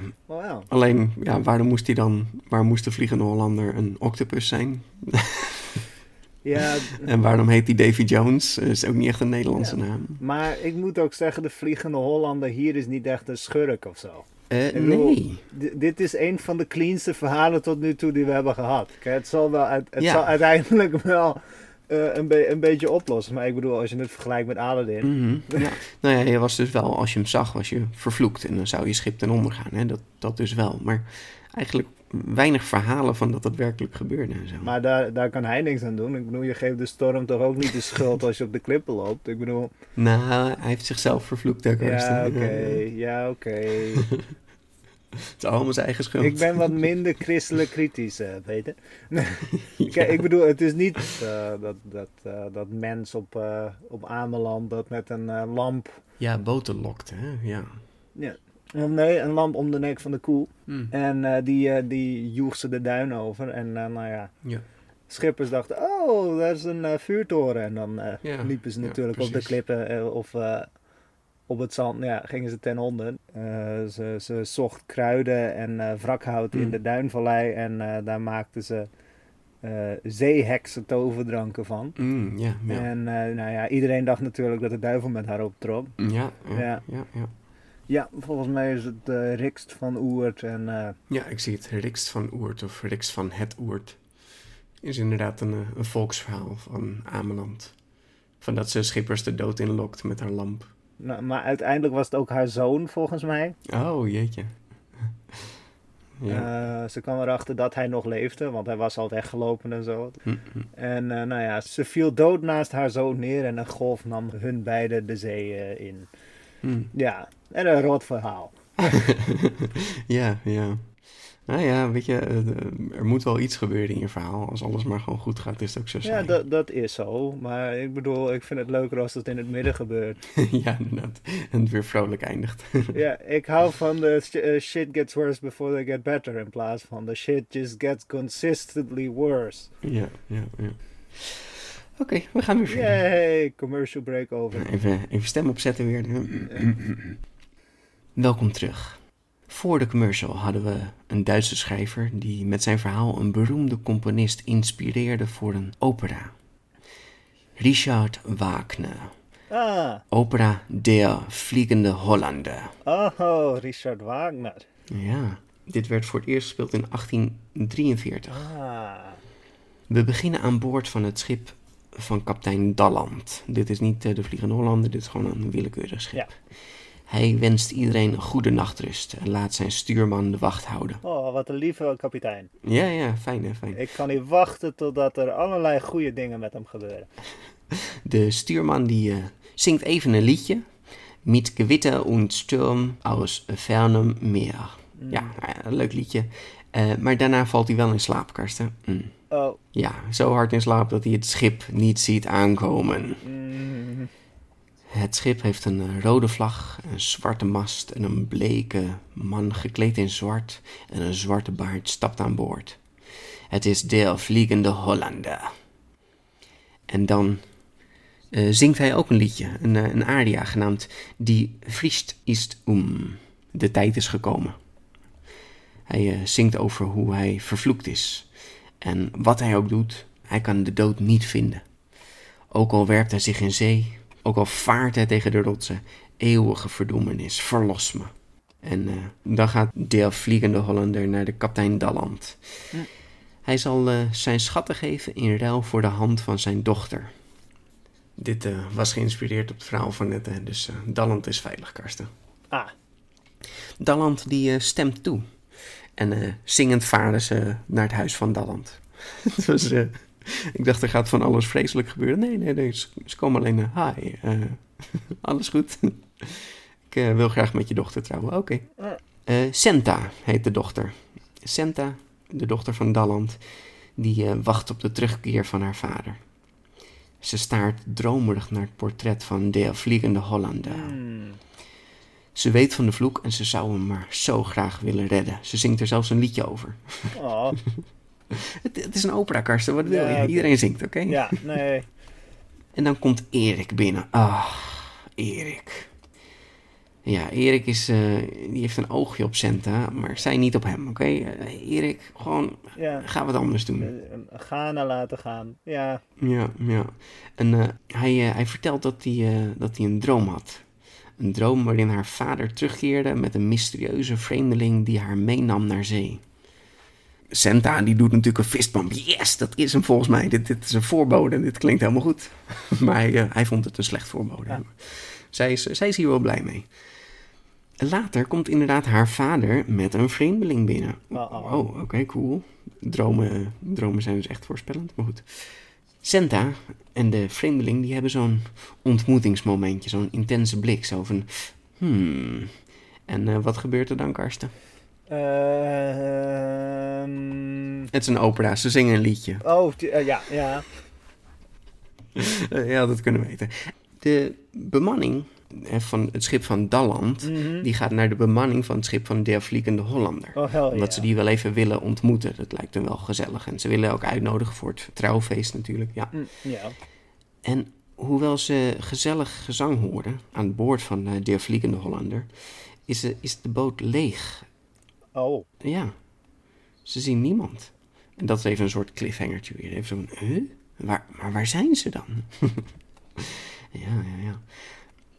Alleen, ja, waarom moest hij dan, waar moest de Vliegende Hollander een octopus zijn? Ja, En waarom heet hij Davy Jones? Is ook niet echt een Nederlandse Ja. naam. maar ik moet ook zeggen, de Vliegende Hollander hier is niet echt een schurk of zo. Eh, nee. D- dit is een van de cleanste verhalen tot nu toe die we hebben gehad. Kijk, het zal, wel het Ja. zal uiteindelijk wel eh, een, be- een beetje oplossen. Maar ik bedoel, als je het vergelijkt met Aladdin. Mhm, ja. Nou ja, je was dus wel, als je hem zag, was je vervloekt. En dan zou je schip ten onder gaan. Hè? Dat, dat dus wel. Maar eigenlijk weinig verhalen van dat dat werkelijk gebeurde en zo. Maar daar, daar kan hij niks aan doen. Ik bedoel, je geeft de storm toch ook niet de schuld als je op de klippen loopt. Ik bedoel, Nou, hij heeft zichzelf vervloekt, hè, Karsten. ja, oké, ja, oké. Het is allemaal zijn eigen schuld. Ik ben wat minder christelijk kritisch, eh Peter. Kijk, ik bedoel, het is niet eh, dat, dat, eh, dat mens op, eh op Ameland dat met een eh, lamp... Ja, boter lokt, hè. Ja. Ja, nee, een lamp om de nek van de koe. Hm. En eh, die, eh, die joeg ze de duin over. En nou ja, Ja. schippers dachten, oh, daar is een vuurtoren. En dan eh, Ja, liepen ze ja, natuurlijk op de klippen of eh, op het zand. Ja, gingen ze ten onder. Eh, ze, ze zocht kruiden en eh, wrakhout in Mm. de duinvallei. En eh, daar maakten ze eh zeeheksen toverdranken van. Mm, ja, ja. En nou ja, iedereen dacht natuurlijk dat de duivel met haar optrok. Ja, ja, Ja. ja. ja, ja. Ja, volgens mij is het Rikst van Oert. En eh, ik zie het. Rikst van Oert of Rikst van het Oert. Is inderdaad een, een volksverhaal van Ameland. Van dat ze schippers de dood inlokt met haar lamp. Nou, maar uiteindelijk was het ook haar zoon, volgens mij. Oh, jeetje. Ja. Eh, ze kwam erachter dat hij nog leefde, want hij was al weggelopen en zo. En eh, nou ja, ze viel dood naast haar zoon neer en een golf nam hun beiden de zee eh, in. Hm. Ja, en een rot verhaal. ja, ja. Nou ja, weet je, eh, er moet wel iets gebeuren in je verhaal. Als alles maar gewoon goed gaat, is het ook zo Ja, dat, dat is zo. Maar ik bedoel, ik vind het leuker als het in het midden gebeurt. ja, inderdaad. En het weer vrolijk eindigt. ja, ik hou van de eh, shit gets worse before they get better. In plaats van the shit just gets consistently worse. ja, ja, ja. Oké, we gaan weer verder. Yay, commercial break over. Even, even stem opzetten weer. Welkom terug. Voor de commercial hadden we een Duitse schrijver die met zijn verhaal een beroemde componist inspireerde voor een opera. Richard Wagner. Ah, Opera Der Vliegende Hollander. oh, Richard Wagner. Ja, dit werd voor het eerst gespeeld in 1843. Ah, We beginnen aan boord van het schip van kapitein Dalland. Dit is niet eh, de Vliegende Hollander, dit is gewoon een willekeurig schip. Ja. Hij wenst iedereen een goede nachtrust en laat zijn stuurman de wacht houden. oh, wat een lieve kapitein. Ja, ja, fijn hè, fijn. Ik kan niet wachten totdat er allerlei goede dingen met hem gebeuren. De stuurman die eh, zingt even een liedje. Mit Gewitter und Sturm aus fernem Meer. Ja, nou ja, een leuk liedje. Eh, maar daarna valt hij wel in slaap, Karsten. Mm. Oh, Ja, zo hard in slaap dat hij het schip niet ziet aankomen. mm, Het schip heeft een eh, rode vlag, een zwarte mast en een bleke man gekleed in zwart en een zwarte baard stapt aan boord. Het is Der Vliegende Hollander. En dan eh, zingt hij ook een liedje, een, eh, een aria genaamd Die Vriest ist um. De tijd is gekomen. Hij zingt over hoe hij vervloekt is. En wat hij ook doet, hij kan de dood niet vinden. Ook al werpt hij zich in zee, ook al vaart hij tegen de rotsen, eeuwige verdoemenis, verlos me. En eh, dan gaat de vliegende Hollander naar de kapitein Dalland. Hij zal eh, zijn schatten geven in ruil voor de hand van zijn dochter. Dit eh, was geïnspireerd op het verhaal van net, hè, dus Dalland is veilig, Karsten. ah, Dalland die stemt toe. En zingend varen ze naar het huis van Dalland. Het was, ik dacht, er gaat van alles vreselijk gebeuren. Nee, nee, nee. Ze, ze komen alleen, eh, hi, eh, alles goed? ik eh, wil graag met je dochter trouwen. Oké. Eh, Senta heet de dochter. Senta, de dochter van Dalland, die wacht op de terugkeer van haar vader. Ze staart dromerig naar het portret van de vliegende Hollander. mm, Ze weet van de vloek en ze zou hem maar zo graag willen redden. Ze zingt er zelfs een liedje over. oh, Het, het is een opera, Karsten. Wat wil je? Iedereen zingt, oké? ja, nee. En dan komt Erik binnen. Ah, Erik. Ja, Erik is, eh, die heeft een oogje op Senta, maar zij niet op hem, oké? Eh, Erik, gewoon, Ja, ga wat anders doen. eh, Ghana laten gaan. Ja, Ja, ja. En hij, hij vertelt dat hij, dat hij een droom had. Een droom waarin haar vader terugkeerde met een mysterieuze vreemdeling die haar meenam naar zee. Senta die doet natuurlijk een fistbump. Yes, dat is hem volgens mij. Dit, dit is een voorbode. Dit klinkt helemaal goed. maar hij, eh, hij vond het een slecht voorbode. Ja. Zij, is, zij is hier wel blij mee. Later komt inderdaad haar vader met een vreemdeling binnen. Oh, oh. Oh, oké, cool. Dromen, dromen zijn dus echt voorspellend, maar goed. Senta en de vreemdeling die hebben zo'n ontmoetingsmomentje, zo'n intense blik, zo van, hmm. En eh, wat gebeurt er dan, Karsten? Ehm, Het is een opera, ze zingen een liedje. oh, eh, ja, ja. Eh, ja, dat kunnen we weten. De bemanning van het schip van Dalland, Mhm. die gaat naar de bemanning van het schip van Der Vliegende Hollander. Oh, Omdat ze die wel even willen ontmoeten. Dat lijkt hem wel gezellig. En ze willen ook uitnodigen voor het trouwfeest natuurlijk. Ja. Mm. En hoewel ze gezellig gezang hoorden aan boord van eh Der Vliegende Hollander, is, de- is de boot leeg. Oh. Ja, ze zien niemand. En dat is even een soort cliffhangertje weer. Even zo'n? Waar, maar waar zijn ze dan? ja, ja, ja.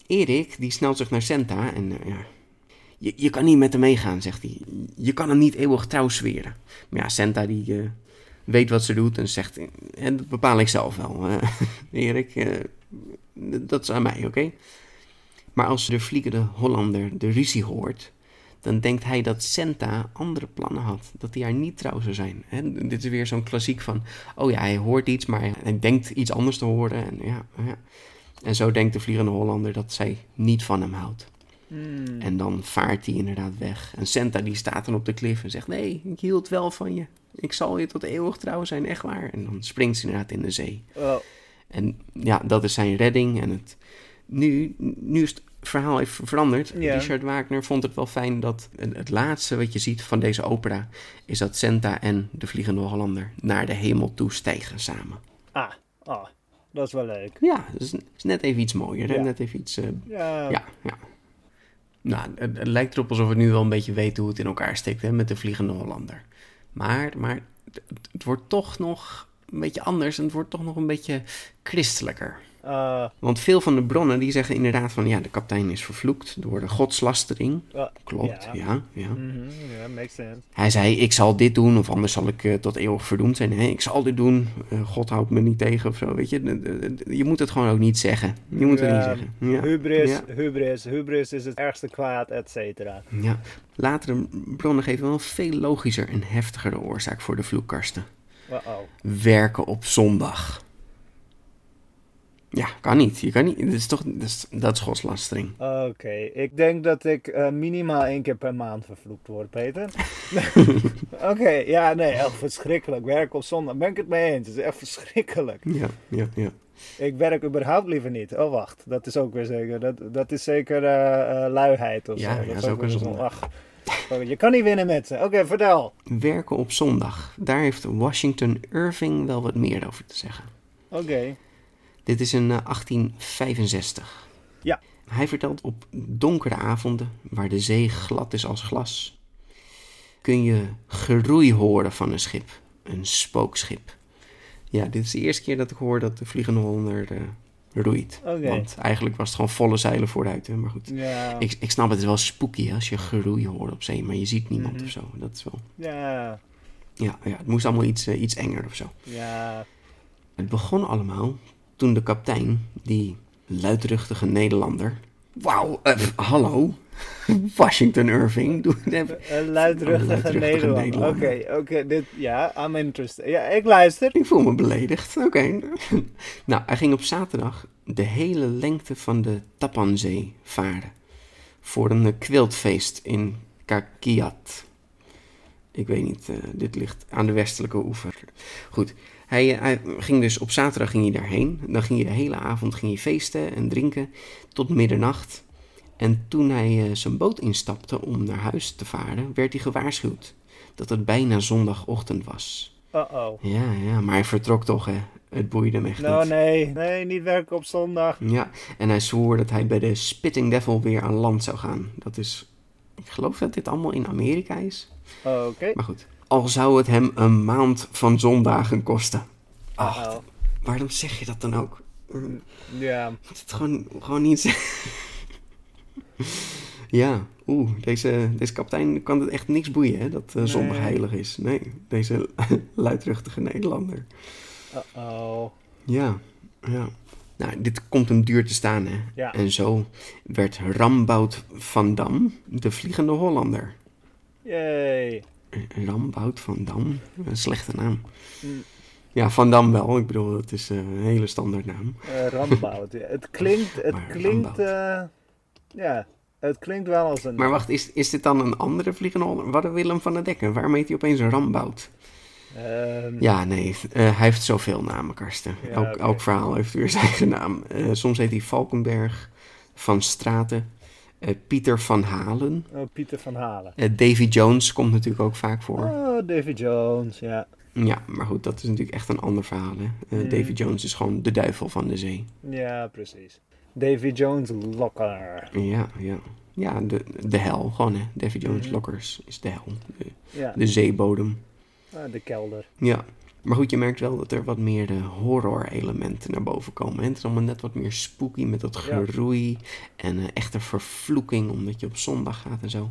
Erik, die snelt zich naar Senta en eh, ja... Je, je kan niet met hem meegaan, zegt hij. Je kan hem niet eeuwig trouw zweren. Maar ja, Senta die eh, weet wat ze doet en zegt... En dat bepaal ik zelf wel. eh, Erik, eh, dat is aan mij, oké? Maar als de vliegende Hollander de ruzie hoort dan denkt hij dat Senta andere plannen had. Dat hij haar niet trouw zou zijn. Dit is weer zo'n klassiek van... Oh ja, hij hoort iets, maar hij denkt iets anders te horen. En, ja, ja. en zo denkt de Vliegende Hollander dat zij niet van hem houdt. Hmm. En dan vaart hij inderdaad weg. En Senta die staat dan op de klif en zegt... Nee, ik hield wel van je. Ik zal je tot eeuwig trouw zijn, echt waar. En dan springt ze inderdaad in de zee. Oh. En ja, dat is zijn redding. En het, nu, nu is het verhaal even veranderd. Richard Wagner vond het wel fijn dat het, laatste wat je ziet van deze opera... is dat Senta en de Vliegende Hollander naar de hemel toe stijgen samen. Ah. Ah. Dat is wel leuk. Ja, dat is, is net even iets mooier. Ja. Net even iets... eh, Ja. ja, ja. Nou, het, het lijkt erop alsof we nu wel een beetje weten hoe het in elkaar steekt hè, met de Vliegende Hollander. Maar, maar het, het wordt toch nog een beetje anders en het wordt toch nog een beetje christelijker. Ah, Want veel van de bronnen die zeggen inderdaad van ja, de kapitein is vervloekt door de godslastering. Klopt, Ja. ja, ja. mhm, Ja, makes sense. Hij zei, ik zal dit doen of anders zal ik eh, tot eeuwig verdoemd zijn. Ik zal dit doen, Eh, God houdt me niet tegen of zo, weet je. De- de- de- Je moet het gewoon ook niet zeggen. Je moet het niet zeggen. Ja. Hubris, Ja. hubris, hubris is het ergste kwaad, et cetera. Ja, latere bronnen geven wel een veel logischer en heftigere oorzaak voor de vloekkarsten. Uh-oh. Werken op zondag. Ja, kan niet. Je kan niet. Dat is toch, dat is, dat is godslastering. Oké, ik denk dat ik eh, minimaal één keer per maand vervloekt word, Peter. Oké, ja, nee, echt verschrikkelijk. Werk op zondag, ben ik het mee eens. Het is echt verschrikkelijk. Ja, ja, ja. Ik werk überhaupt liever niet. Oh, wacht, dat is ook weer zeker. Dat, dat is zeker eh, luiheid of Ja, zo. ja, dat is ook een zo- zonde. Ach, je kan niet winnen met ze. Oké, vertel. Werken op zondag. Daar heeft Washington Irving wel wat meer over te zeggen. Oké, Dit is in eh, 1865. Ja. Hij vertelt op donkere avonden, waar de zee glad is als glas, kun je geroei horen van een schip, een spookschip. Ja, dit is de eerste keer dat ik hoor dat de Vliegende Hollander eh, roeit. Oké. Want eigenlijk was het gewoon volle zeilen vooruit, hè? maar goed. ja. Ik, ik snap het is wel spooky hè, als je geroei hoort op zee, maar je ziet niemand Mhm. of zo. Dat is wel... Ja, Ja, ja, het moest allemaal iets, eh, iets enger of zo. ja. Het begon allemaal toen de kapitein, die luidruchtige Nederlander. Wauw, eh, hallo. Washington Irving. Doe, Een Een luidruchtige luidruchtige Nederlander. Oké, oké, dit, ja, I'm interested. Ja, ik luister. ik voel me beledigd. Oké. nou, hij ging op zaterdag de hele lengte van de Tapanzee varen. Voor een quiltfeest in Kakiat. Ik weet niet, eh, dit ligt aan de westelijke oever. Goed, hij, hij ging dus op zaterdag ging hij daarheen. Dan ging hij de hele avond ging hij feesten en drinken tot middernacht. En toen hij eh, zijn boot instapte om naar huis te varen, werd hij gewaarschuwd dat het bijna zondagochtend was. Uh-oh. Ja, ja, maar hij vertrok toch, hè. Het boeide hem echt Nou, niet. nee, nee, niet werken op zondag. Ja, en hij zwoer dat hij bij de Spitting Devil weer aan land zou gaan. Dat is, ik geloof dat dit allemaal in Amerika is. Oké. Maar goed, al zou het hem een maand van zondagen kosten. Ach, waarom zeg je dat dan ook? Ja, Moet het gewoon, gewoon niet ja, oeh, deze, deze kapitein kan het echt niks boeien, hè, dat eh, zondag Nee. heilig is. Nee, deze luidruchtige Nederlander. uh-oh. Ja, ja. Nou, dit komt hem duur te staan, hè. Ja. En zo werd Rambout van Dam de Vliegende Hollander. Yay. Rambout van Dam, een slechte naam. Mm. Ja, Van Dam wel. Ik bedoel, het is eh, een hele standaard naam. Eh, Rambout. Ja, het klinkt, het Maar klinkt, eh, ja, het klinkt wel als een... Maar wacht, is, is dit dan een andere Vliegende Hollander? Wat Willem van der Dekken? Waarom heet hij opeens Rambout? Ehm, Ja, nee, hij heeft zoveel namen, Karsten. Ja, elk, elk verhaal heeft weer zijn eigen naam. Soms heet hij Valkenberg, Van Straten, Pieter van Halen. Oh, Pieter van Halen. Eh, Davy Jones komt natuurlijk ook vaak voor. Oh, David Jones, ja. Ja, maar goed, dat is natuurlijk echt een ander verhaal. Hè? Eh, Mm. Davy Jones is gewoon de duivel van de zee. Ja, precies. Davy Jones Locker. Ja, ja. Ja, de, de hel gewoon, hè. Davy Jones Mhm. Lockers is de hel. De, Ja, de zeebodem. ah, de kelder. Ja. Maar goed, je merkt wel dat er wat meer de horror-elementen naar boven komen. Het is allemaal net wat meer spooky met dat Ja. geroei. En eh, echte vervloeking omdat je op zondag gaat en zo.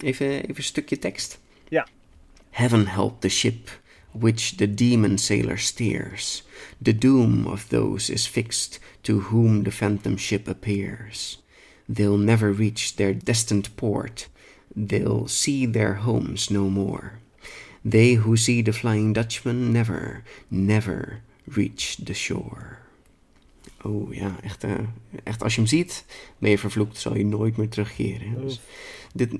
Even, even een stukje tekst. Ja. Heaven help the ship which the demon sailor steers. The doom of those is fixed to whom the phantom ship appears. They'll never reach their destined port. They'll see their homes no more. They who see the Flying Dutchman never, never reach the shore. Oh ja, echt, eh, echt als je hem ziet, ben je vervloekt, zal je nooit meer terugkeren. Dus Oef. dit,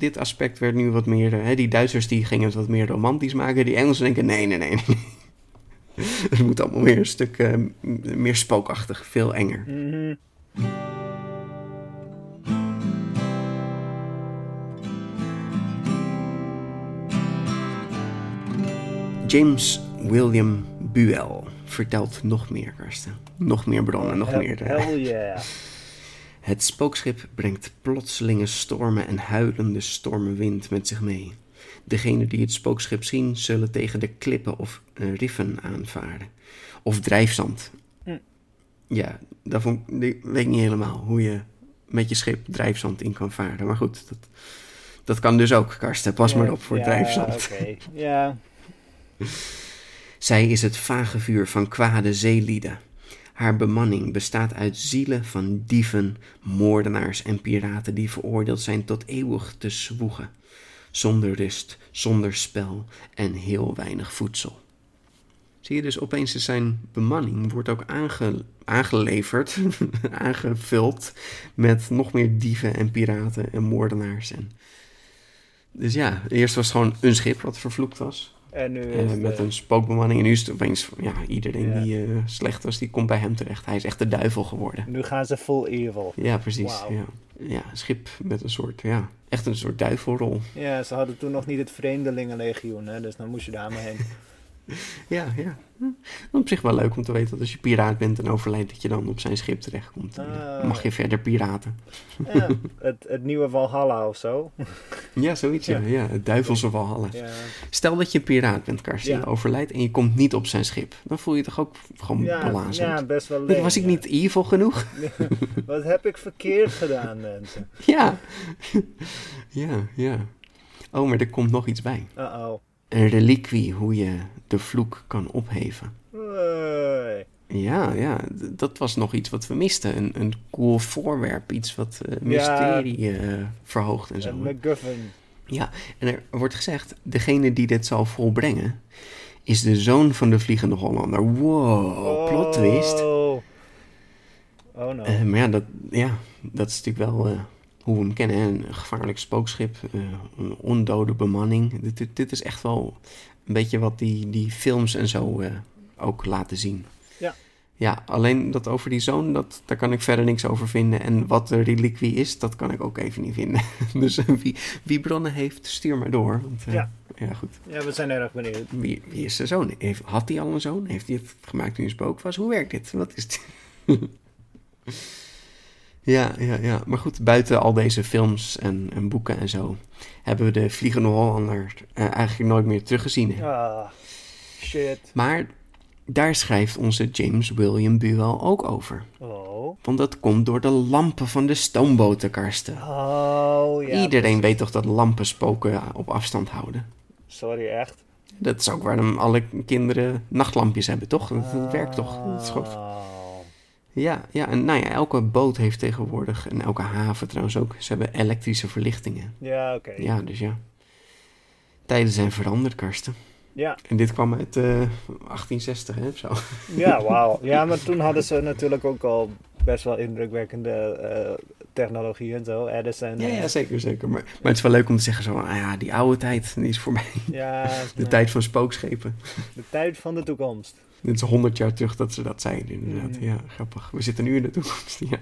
dit aspect werd nu wat meer, eh, hè, die Duitsers die gingen het wat meer romantisch maken, die Engelsen denken nee, nee, nee. nee. Het moet allemaal weer een stuk eh, meer spookachtig, veel enger. Mhm. James William Buell vertelt nog meer, Karsten. Nog meer bronnen, nog Hell- meer. Hell yeah. Het spookschip brengt plotselinge stormen en huilende stormenwind met zich mee. Degenen die het spookschip zien, zullen tegen de klippen of eh, riffen aanvaren. Of drijfzand. Hm. Ja, dat vond, ik weet ik niet helemaal hoe je met je schip drijfzand in kan varen. Maar goed, dat, dat kan dus ook, Karsten. Pas maar op voor ja, drijfzand. Oké, ja. Zij is het vage vuur van kwade zeelieden. Haar bemanning bestaat uit zielen van dieven, moordenaars en piraten die veroordeeld zijn tot eeuwig te zwoegen. Zonder rust, zonder spel en heel weinig voedsel. Zie je dus opeens is zijn bemanning wordt ook aange- aangeleverd, aangevuld met nog meer dieven en piraten en moordenaars. En... Dus ja, eerst was het gewoon een schip wat vervloekt was. En nu Eh, is het, met eh, een spookbemanning. En nu is het opeens, ja, iedereen Ja. die eh, slecht was, die komt bij hem terecht. Hij is echt de duivel geworden. Nu gaan ze full evil. Ja, precies. Wauw. Ja. ja, een schip met een soort, ja, echt een soort duivelrol. Ja, ze hadden toen nog niet het Vreemdelingenlegioen, hè, dus dan moest je daar maar heen. Ja, ja. Hm. Op zich wel leuk om te weten dat als je piraat bent en overlijdt, dat je dan op zijn schip terechtkomt. Ah. Mag je verder piraten. Ja, het, het nieuwe Valhalla of zo. Ja, zoiets. Ja, Ja. het duivelse Valhalla. Ja, Stel dat je een piraat bent, Karsten, je overlijdt en je komt niet op zijn schip. Dan voel je toch ook gewoon ja, belazerd. ja best wel leuk. was ik niet evil genoeg? Wat heb ik verkeerd gedaan, mensen? Ja. ja, ja. Oh, maar er komt nog iets bij. Uh-oh. Een reliquie hoe je de vloek kan opheven. Ja, ja, dat was nog iets wat we misten. Een, een cool voorwerp, iets wat eh, mysterie eh, verhoogt en zo. Een MacGuffin. Ja, en er wordt gezegd, degene die dit zal volbrengen, is de zoon van de Vliegende Hollander. Wow, plot twist. Oh. Oh no. Eh, maar ja dat, ja, dat is natuurlijk wel hoe we hem kennen. Een gevaarlijk spookschip, eh, een ondode bemanning. Dit, dit, dit is echt wel een beetje wat die, die films en zo eh, ook laten zien. Ja. Ja, alleen dat over die zoon, dat, daar kan ik verder niks over vinden. En wat de reliquie is, dat kan ik ook even niet vinden. dus eh, wie, wie bronnen heeft, stuur maar door. Want, Ja. ja, goed. Ja, we zijn erg benieuwd. Wie, wie is zijn zoon? Heeft, had hij al een zoon? Heeft hij het gemaakt toen hij spook was? Hoe werkt dit? Wat is het? ja, ja, ja. Maar goed, buiten al deze films en, en boeken en zo... hebben we de Vliegende Hollander eh, eigenlijk nooit meer teruggezien. hè. Ah, shit. Maar daar schrijft onze James William Buell ook over. Oh. Want dat komt door de lampen van de stoomboten, Karsten. Oh, ja. Iedereen weet toch dat lampen spoken op afstand houden? Sorry, echt? Dat is ook waarom alle kinderen nachtlampjes hebben, toch? Dat, dat werkt toch? Dat is gewoon- Oh. Ja, ja, en nou ja, elke boot heeft tegenwoordig, en elke haven trouwens ook, ze hebben elektrische verlichtingen. Ja, oké. Ja, dus ja. Tijden zijn veranderd, Karsten. Ja, En dit kwam uit eh 1860, hè, of zo. ja wauw. Ja, maar toen hadden ze natuurlijk ook al best wel indrukwekkende eh, technologie en zo. Edison. Ja, eh, ja, zeker, zeker. Maar, maar het is wel leuk om te zeggen zo, ah ja, die oude tijd, die is voorbij. ja, De nee, tijd van spookschepen. de tijd van de toekomst. Dit is honderd jaar terug dat ze dat zeiden, inderdaad. Ja, grappig. We zitten nu in de toekomst, ja.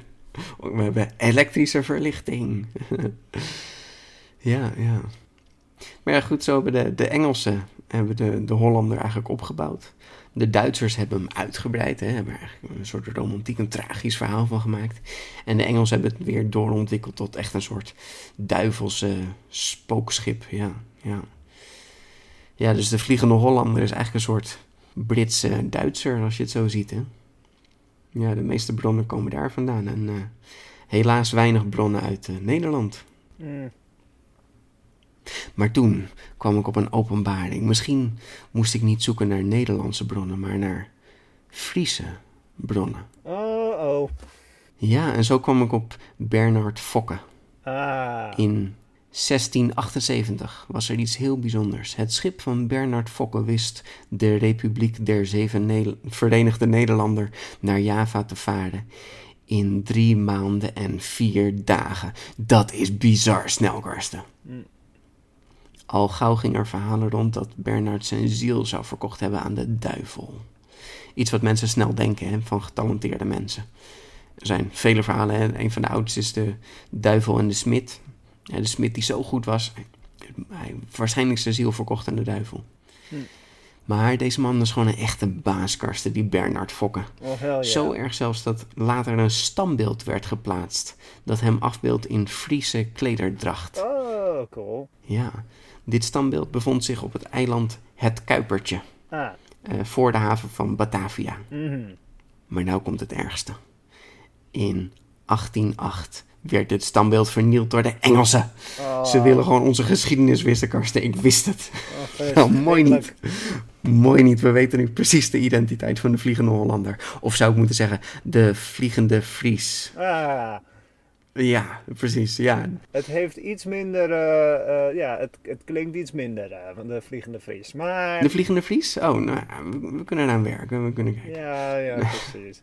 We hebben elektrische verlichting. ja, ja. Maar ja, goed, zo hebben de, de Engelsen hebben de, de Hollander eigenlijk opgebouwd. De Duitsers hebben hem uitgebreid, hè, hebben er eigenlijk een soort romantiek, een tragisch verhaal van gemaakt. En de Engelsen hebben het weer doorontwikkeld tot echt een soort duivelse spookschip. Ja, ja. ja, dus de Vliegende Hollander is eigenlijk een soort Britse Duitser, als je het zo ziet. Hè? Ja, de meeste bronnen komen daar vandaan. En eh, helaas weinig bronnen uit eh, Nederland. Mm. Maar toen kwam ik op een openbaring. Misschien moest ik niet zoeken naar Nederlandse bronnen, maar naar Friese bronnen. Oh, oh. Ja, en zo kwam ik op Bernard Fokke. Ah. In 1678 was er iets heel bijzonders. Het schip van Bernard Fokke wist de Republiek der Zeven Ne- Verenigde Nederlander naar Java te varen. In drie maanden en vier dagen. Dat is bizar snel, Karsten. Mm. Al gauw ging er verhalen rond dat Bernard zijn ziel zou verkocht hebben aan de duivel. Iets wat mensen snel denken hè, van getalenteerde mensen. Er zijn vele verhalen. Hè. Een van de oudste is de duivel en de smid. Ja, de smid die zo goed was, hij waarschijnlijk zijn ziel verkocht aan de duivel. Hm. Maar deze man is gewoon een echte baaskarsten, die Bernard Fokke. Oh, ja. Zo erg zelfs dat later een standbeeld werd geplaatst. Dat hem afbeeldt in Friese klederdracht. Oh, cool. Ja, dit standbeeld bevond zich op het eiland Het Kuipertje. Ah. eh, voor de haven van Batavia. mhm. Maar nou komt het ergste. In 1808 werd dit standbeeld vernield door de Engelsen. Oh, Ze willen gewoon onze geschiedenis wissen, Karsten. Ik wist het. oh, Nou, mooi niet. Mooi niet. We weten nu precies de identiteit van de Vliegende Hollander. Of zou ik moeten zeggen, de Vliegende Fries. Ah. Ja, precies. Ja, Het heeft iets minder, eh, eh, ja, het, het klinkt iets minder eh, van de Vliegende Fries. Maar, de Vliegende Fries? Oh, nou, we, we kunnen eraan werken. We kunnen kijken. ja, ja, precies.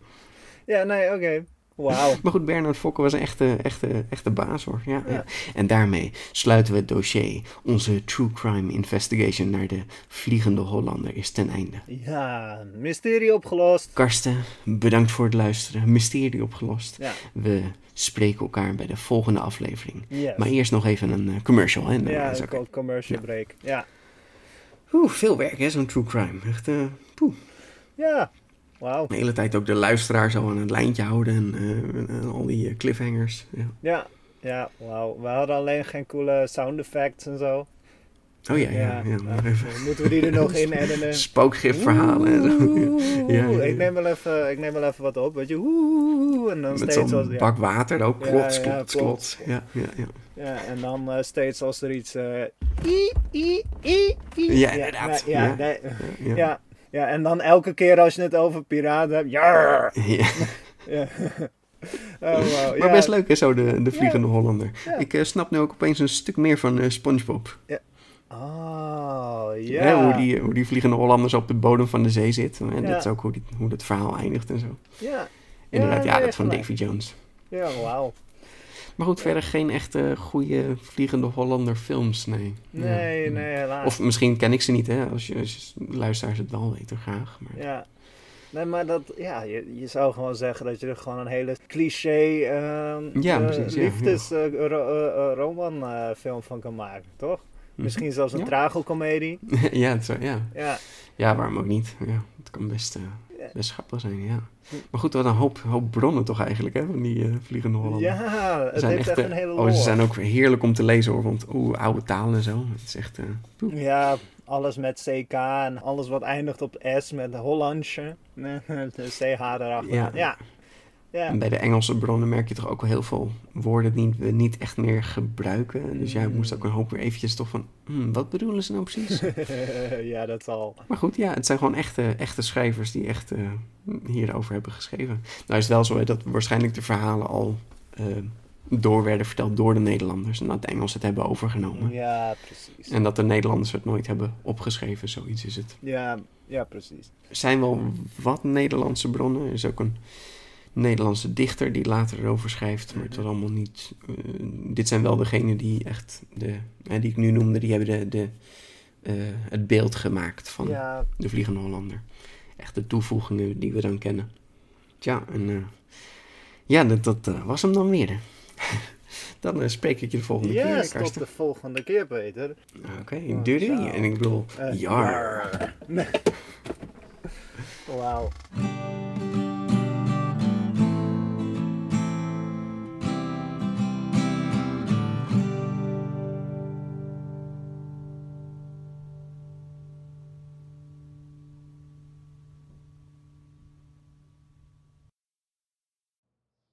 Ja, nee, oké. Wauw. Maar goed, Bernard Fokke was een echte, echte, echte baas hoor. Ja, ja. Ja. En daarmee sluiten we het dossier. Onze true crime investigation naar de Vliegende Hollander is ten einde. Ja, mysterie opgelost. Karsten, bedankt voor het luisteren. Mysterie opgelost. Ja, We spreken elkaar bij de volgende aflevering. yes. Maar eerst nog even een eh, commercial. Hè? Nou, ja, een commercial break. Ja. Oeh, veel werk hè, zo'n true crime. Echt, eh, poeh. Ja, wauw. De hele tijd ook de luisteraar zo aan een lijntje houden en, eh, en al die eh, cliffhangers. Ja. Ja, ja, wauw. We hadden alleen geen coole sound effects en zo. Oh ja, ja. ja, even. Moeten we die er nog in editen? Spookgifverhalen en zo. Ja. Ik, neem wel even, ik neem wel even wat op, weet je. Oeh, en dan Met steeds zo'n als, ja, bak water ook. Klots, ja, klots, klots. Ja, ja, ja. ja, en dan eh, steeds als er iets... eh, i, i, i. Ja, inderdaad. Ja, ja, Ja. nee, ja. Ja, ja, en dan elke keer als je het over piraten hebt... Ja. Ja. ja. Oh, wow. Maar ja. best leuk hè, zo de, de Vliegende Hollander. Ja. Ik eh, snap nu ook opeens een stuk meer van eh, Spongebob. Oh, Hè, ja. hoe, die, hoe die Vliegende Hollander zo op de bodem van de zee zit. En Ja. dat is ook hoe, die, hoe dat verhaal eindigt en zo. Ja, Inderdaad, ja, nee, dat van. Davy Jones. ja, wauw. Maar goed, verder geen echte goede Vliegende Hollander films, nee. Nee, Ja. nee, helaas. Of misschien ken ik ze niet, hè. Als je, als je luisteraars het wel weten, graag. Maar... Ja. Nee, maar dat, ja, je, je zou gewoon zeggen dat je er gewoon een hele cliché ehm Ja, eh, precies, ja, liefdes eh, ro- eh, roman film van kan maken, toch? Hm. Misschien zelfs een Ja. tragelcomedie. ja, het, ja. Ja, ja, waarom ook niet? Ja, het kan best, Best grappig zijn, ja. Maar goed, wat een hoop, hoop bronnen toch eigenlijk, hè, van die eh, Vliegende Hollander. ja het zijn heeft echt eh, een hele oh, lore. ze zijn ook heerlijk om te lezen hoor, want oeh, oude talen en zo. Het is echt, eh. Ja, alles met CK en alles wat eindigt op S met Hollandje. de CH erachter. Ja. Ja. Ja. En bij de Engelse bronnen merk je toch ook wel heel veel woorden die we niet echt meer gebruiken. Dus jij moest ook een hoop weer eventjes toch van, hmm, wat bedoelen ze nou precies? ja, dat zal. maar goed, ja, het zijn gewoon echte, echte schrijvers die echt eh, hierover hebben geschreven. Nou is het wel zo dat waarschijnlijk de verhalen al eh, door werden verteld door de Nederlanders. En dat de Engelsen het hebben overgenomen. Ja, precies. En dat de Nederlanders het nooit hebben opgeschreven, zoiets is het. Ja, ja, precies. Er zijn wel wat Nederlandse bronnen. Er is ook een Nederlandse dichter die later erover schrijft. Maar het was allemaal niet. eh, dit zijn wel degenen die echt. De, die ik nu noemde, die hebben de, de, eh, het beeld gemaakt van Ja, de Vliegende Hollander. Echt de toevoegingen die we dan kennen. Tja, en. eh, ja, dat, dat was hem dan weer. dan spreek ik je de volgende yes, keer, tot Karsten. de volgende keer, Peter. Oké, Oh, doei. En ik bedoel, jaar. Wauw.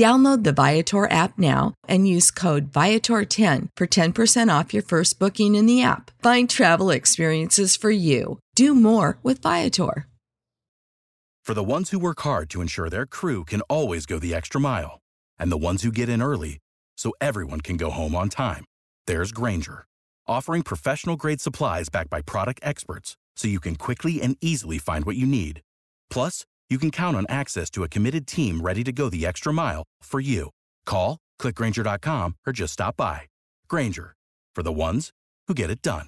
Download the Viator app now and use code Viator10 for 10% off your first booking in the app. Find travel experiences for you. Do more with Viator. For the ones who work hard to ensure their crew can always go the extra mile, and the ones who get in early so everyone can go home on time, there's Granger, offering professional grade supplies backed by product experts so you can quickly and easily find what you need. Plus, you can count on access to a committed team ready to go the extra mile for you. Call, clickgranger.com, or just stop by. Granger, for the ones who get it done.